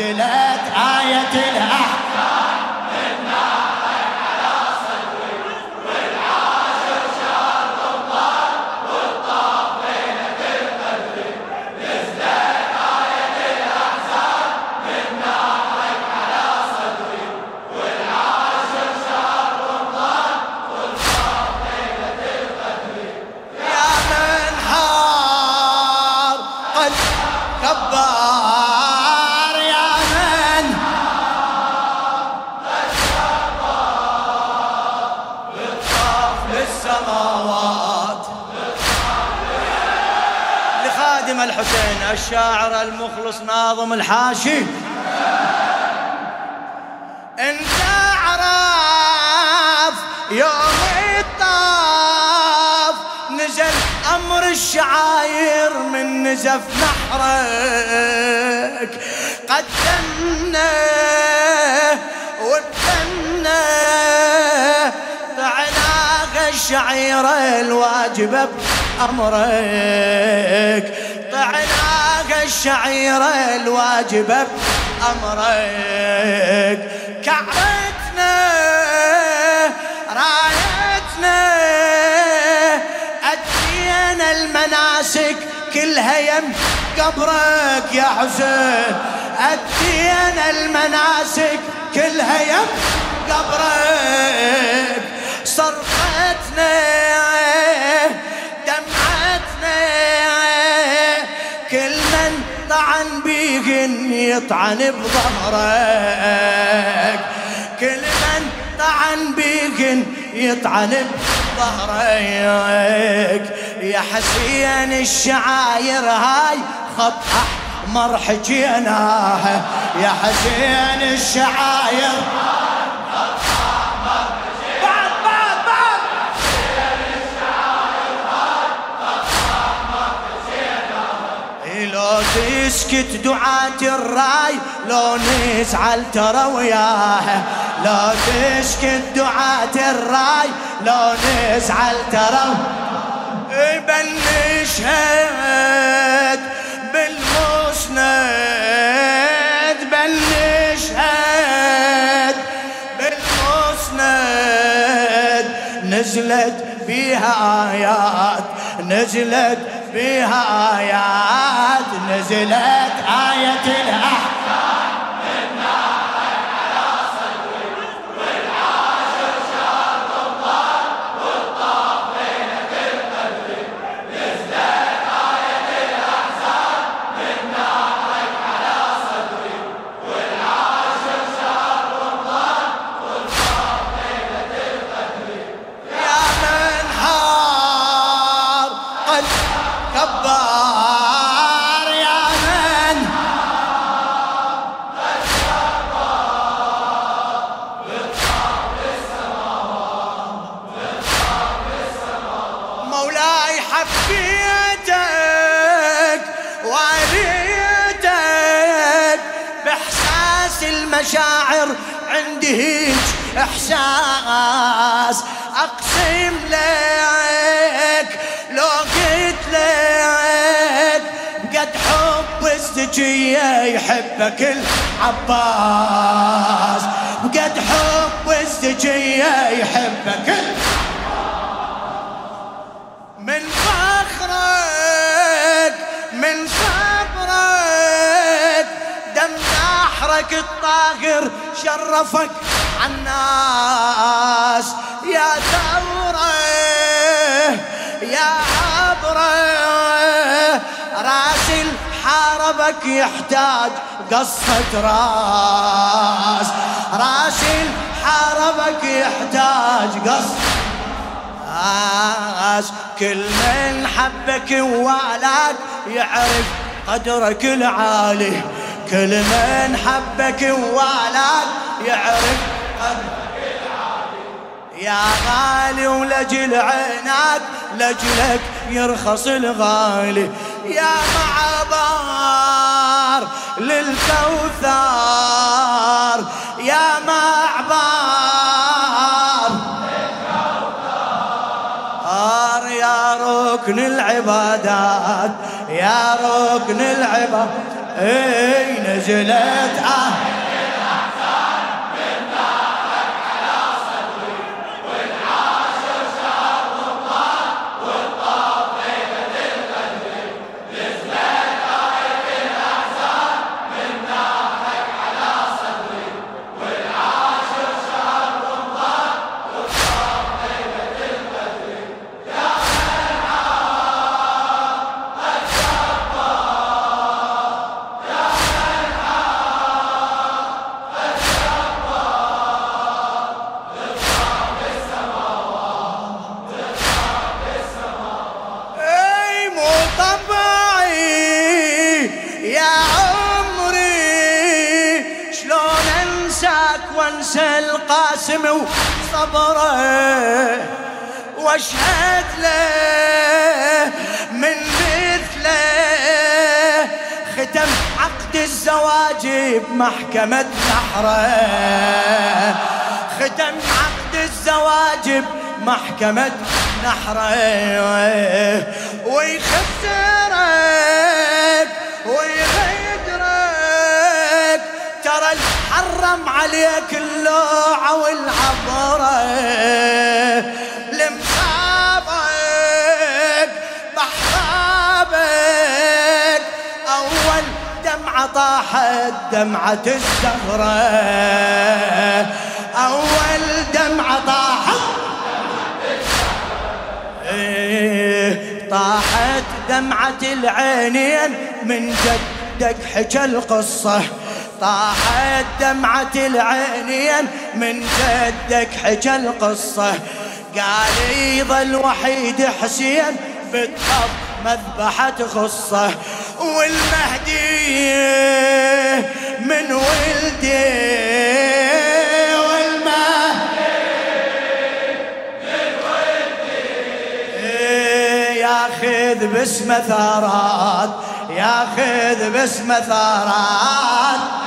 نزلت آية الأحكام. لخادم الحسين الشاعر المخلص ناظم الحاشي. انت عرف يوم الطاف نزل أمر الشعاير من نزف نحرك. قدمنا وابتنا طعناك الشعيرة الواجبة بأمرك. طعناك الشعيرة الواجبة بأمرك. كعبتنا رايتنا أدينا المناسك كلها يم قبرك يا حسين. أدينا المناسك كلها يم قبرك. صرختنا بيهن يطعن بظهرك؟ كل من طعن بيهن يطعن بظهرك. يا حسين الشعاير هاي خط احمر حجيناها يا حسين الشعاير بعد تسكت دعاة الرأي لو نزعل ترى وياها لو تسكت دعاة الرأي لو نزعل ترى بل نشهد بالمسند بل نشهد بالمسند. نزلت بها آيات نزلت بها آيات. نزلت آية الأحكام حبيتك واريتك بإحساس المشاعر عندي هيج إحساس. أقسم لك لو قلت لك قد حب الزكية يحبك العباس. قد حب الزكية يحبك العباس نحرك الطاهر شرفك عالناس. يا ثورة يا عبرة. راسل حاربك يحتاج قصة راس. راسل حاربك يحتاج قصة ناس كل من حبك ووالك يعرف قدرك العالي. كل من حبك ووالك يعرف العالي يا غالي ولجل عينك لجلك يرخص الغالي. يا معبار للكوثر يا معبار آر يا ركن العبادات يا ركن العبادات. اي واشهد له من مثله. ختم عقد الزواج بمحكمة نحره. ختم عقد الزواج بمحكمة نحره. ويخسرك ويغدرك ترى الحرم عليك اللوعة والعبرة. طاحت دمعة الزهرة. أول دمعة طاحت. إيه، طاحت دمعة العينين من جدك حكى القصة. طاحت دمعة العينين من جدك حكى القصة. قال يظل وحيد حسين بالحب مذبحة خصه والمهدي من ولدي ياخذ باسمه ثارات ياخذ باسمه ثارات.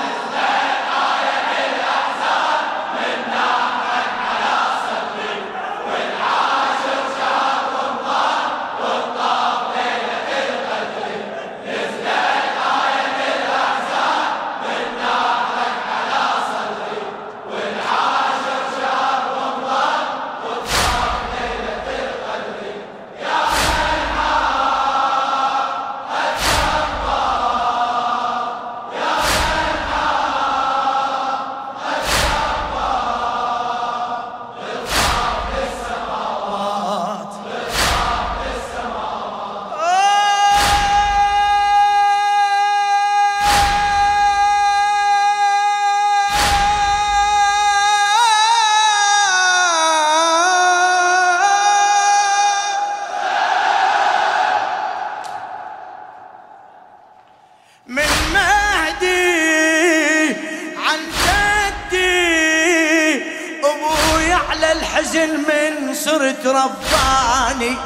رباني.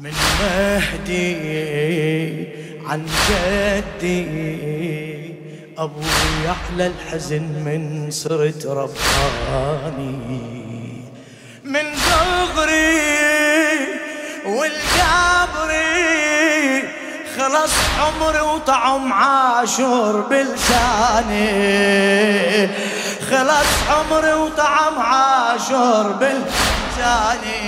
من مهدي عن جدي أبوي على الحزن من صرت رباني. من صغري والجابري خلص عمري وطعم عاشور بلساني. خلص عمري وطعم عاشور بلساني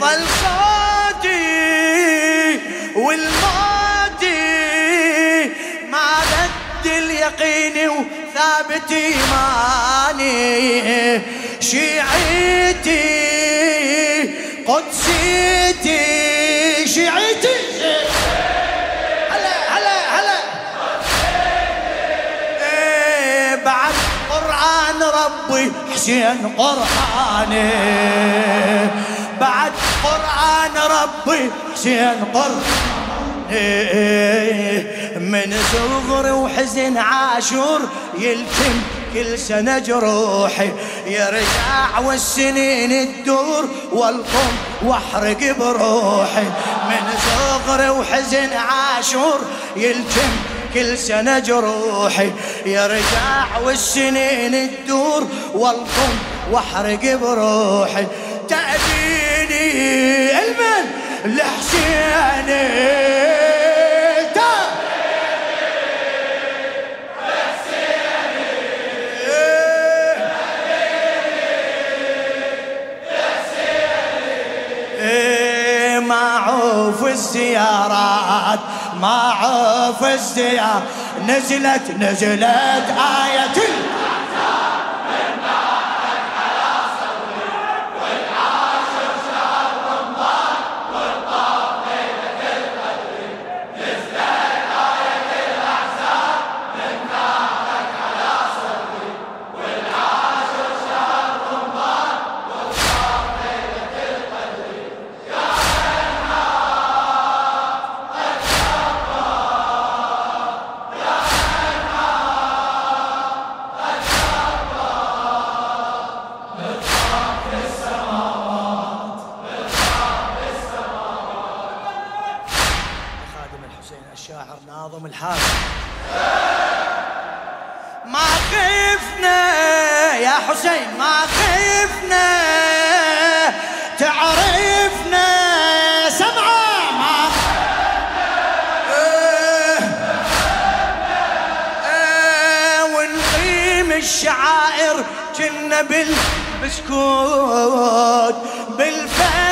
ظل صوتي والموتي ما رد اليقين وثابت إيماني. شيعتي قدسيتي ربي حسين قرآني بعد قرآن ربي حسين قرآني من صغر وحزن عاشور يلتم كل سنة جروحي. يرجع والسنين تدور والقم واحرق بروحي من صغر وحزن عاشور يلتم كل سنة جروحي يرجع والسنين تدور والقم واحرق بروحي تأبيني المن لحسيني معوف الزيارات معوف الزيارات نزلت نزلت آية.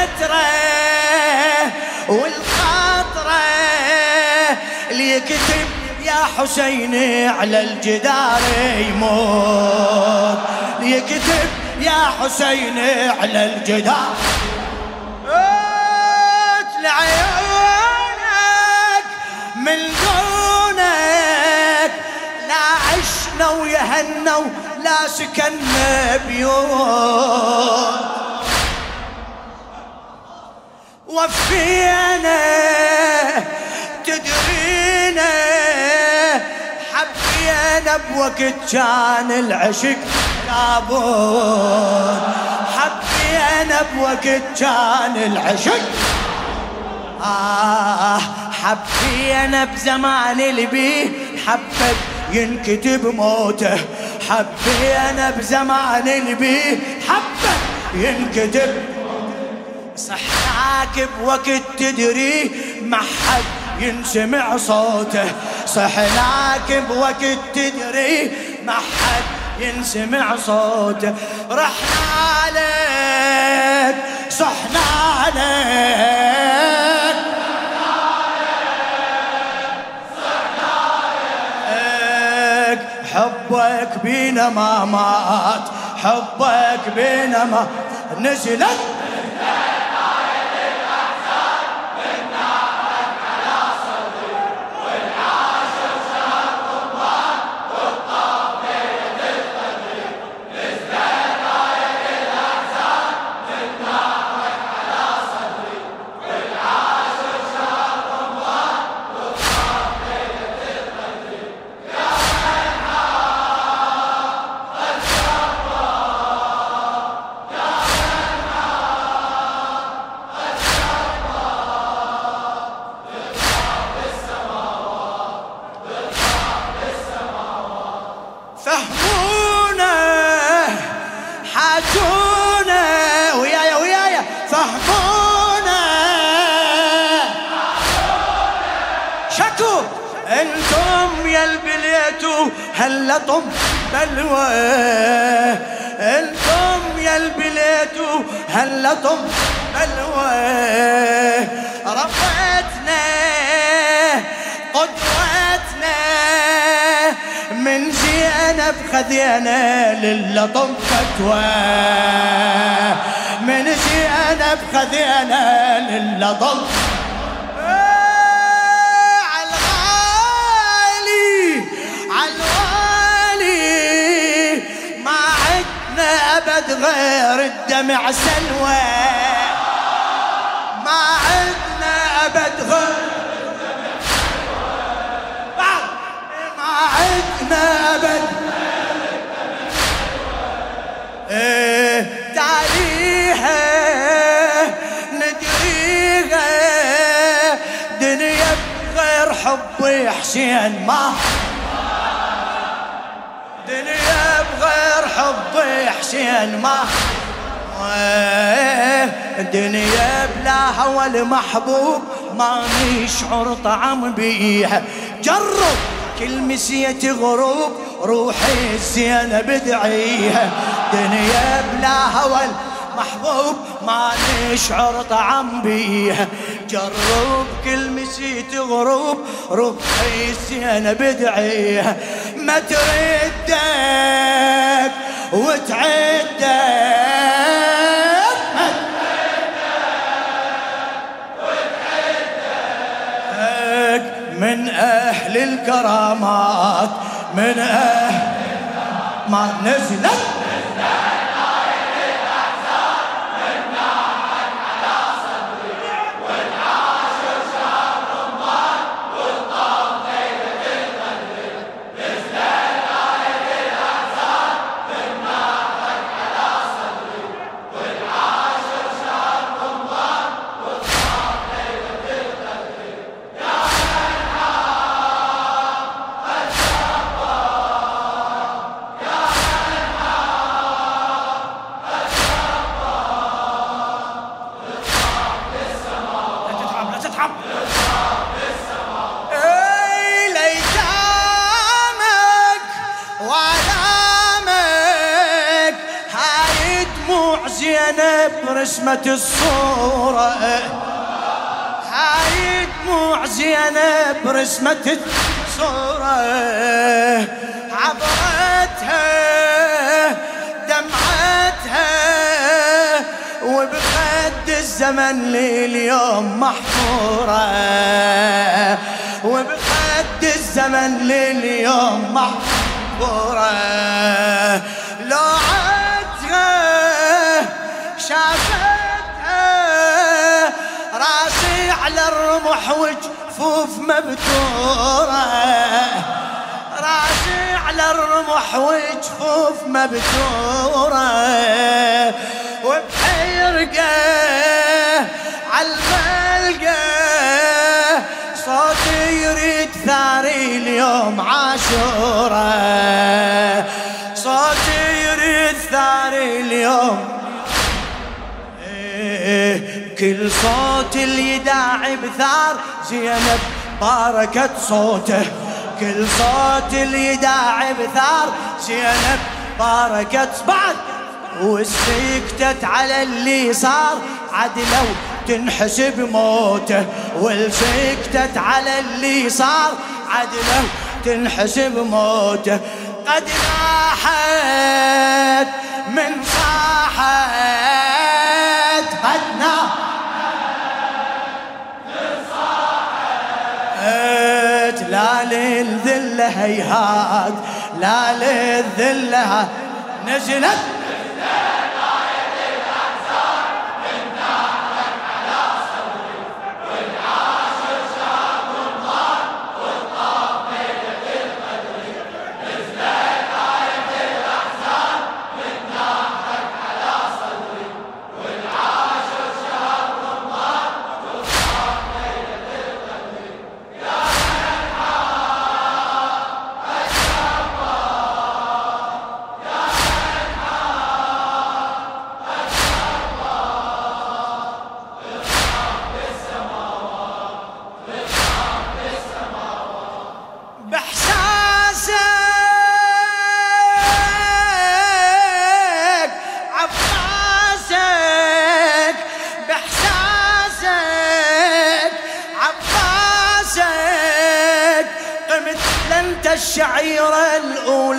بالفترة والخاطرة اللي يكتب يا حسين على الجدار يموت. يكتب يا حسين على الجدار. لعيونك من دونك. لا عشنا ويهنا لا سكننا بيوت. وفينا تدرينا حبينا بوقت كان العشق لابد. حبينا بوقت كان العشق. آه حبينا بزمان اللي بيه حبك ينكتب موته. حبينا بزمان اللي بيه حبك ينكتب صحناك بوقت تدري ما حد ينسمع صوته. صحناك بوقت تدري ما حد ينسمع صوته. رحنا لك صحنا لك حبك بينا ما مات حبك بينا ما نزلت هلا طم بلوى. أنتم يا البليتو هلا طم بلوى. رفعتنا قدوتنا من زينب خذينا للطم فتوى. من زينب خذينا للطم ابد غير الدمع سلوى. ما عدنا أبد غير ما عدنا أبد إيه تعاليها ندريها دنيا بغير حبي حسين ما. دنيا حبي حسين ما دنيا بلا هوى المحبوب ما نشعر طعم بيها جرب كل مسية غروب روحي الزينة بدعيها دنيا بلا هوى محبوب ما نشعر طعم بيها جرب كل مسيت غروب روحي الزينة بدعيها ما تردك وتعدك من أهل الكرامات من أهل ما نزلت. رسمة الصورة. هاي دموع زينب رسمة الصورة. عبرتها دمعتها وبخد الزمن لليوم محفورة. وبخد الزمن لليوم محفورة. على الرمح وجفوف مبتورة. راسي على الرمح وجفوف مبتورة. وبحيرقة عالملقى صوتي يريد ثاري اليوم عاشورة. صوتي يريد ثاري اليوم. كل صوت اللي داعي بثار. زينب باركت صوته. كل صوت اللي داعي بثار. زينب باركت بعد. وسكتت على اللي صار. عدلو تنحسب موته. والسكتت على اللي صار. عدلو تنحسب موته. قد ناحت من صاحت. لا للذل هيهات لا للذل نزلت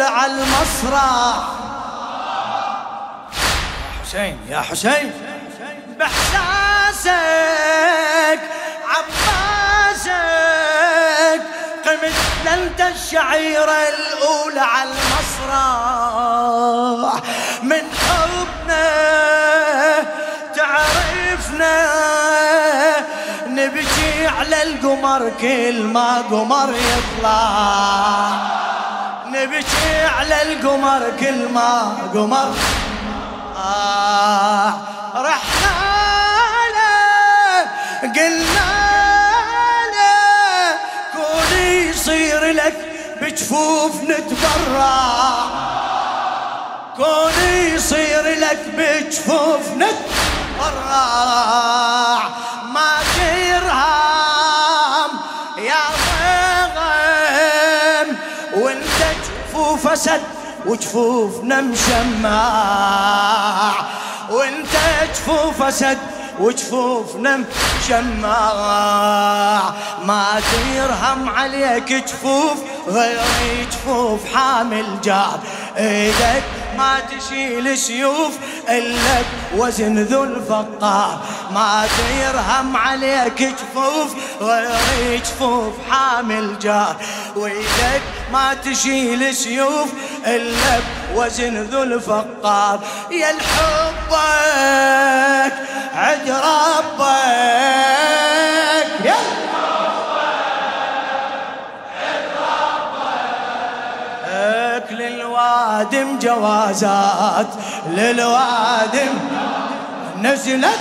على المسرح. حسين يا حسين. بإحساسك عباسك. قمت لنت الشعيرة الأولى على المسرح. من حبنا تعرفنا نبكي على القمر كل ما قمر يطلع. نبكي على القمر كل ما قمر. آه رحنا له قلنا له كوني يصير لك بجفوف نتبرع. كوني يصير لك بجفوف نتبرع. ما ترهام اسد وجفوفنا مشمع. وانت جفوف اسد وجفوفنا مشمع. ما ترهم عليك جفوف غير جفوف حامل جار إيدك ما تشيل سيوف إلا بوزن ذو الفقار. ما ترهم عليك جفوف غير جفوف حامل جار. وايدك ما تشيل سيوف إلا بوزن ذو الفقار. يا الحبك عد ربك. للوادم جوازات للوادم نزلت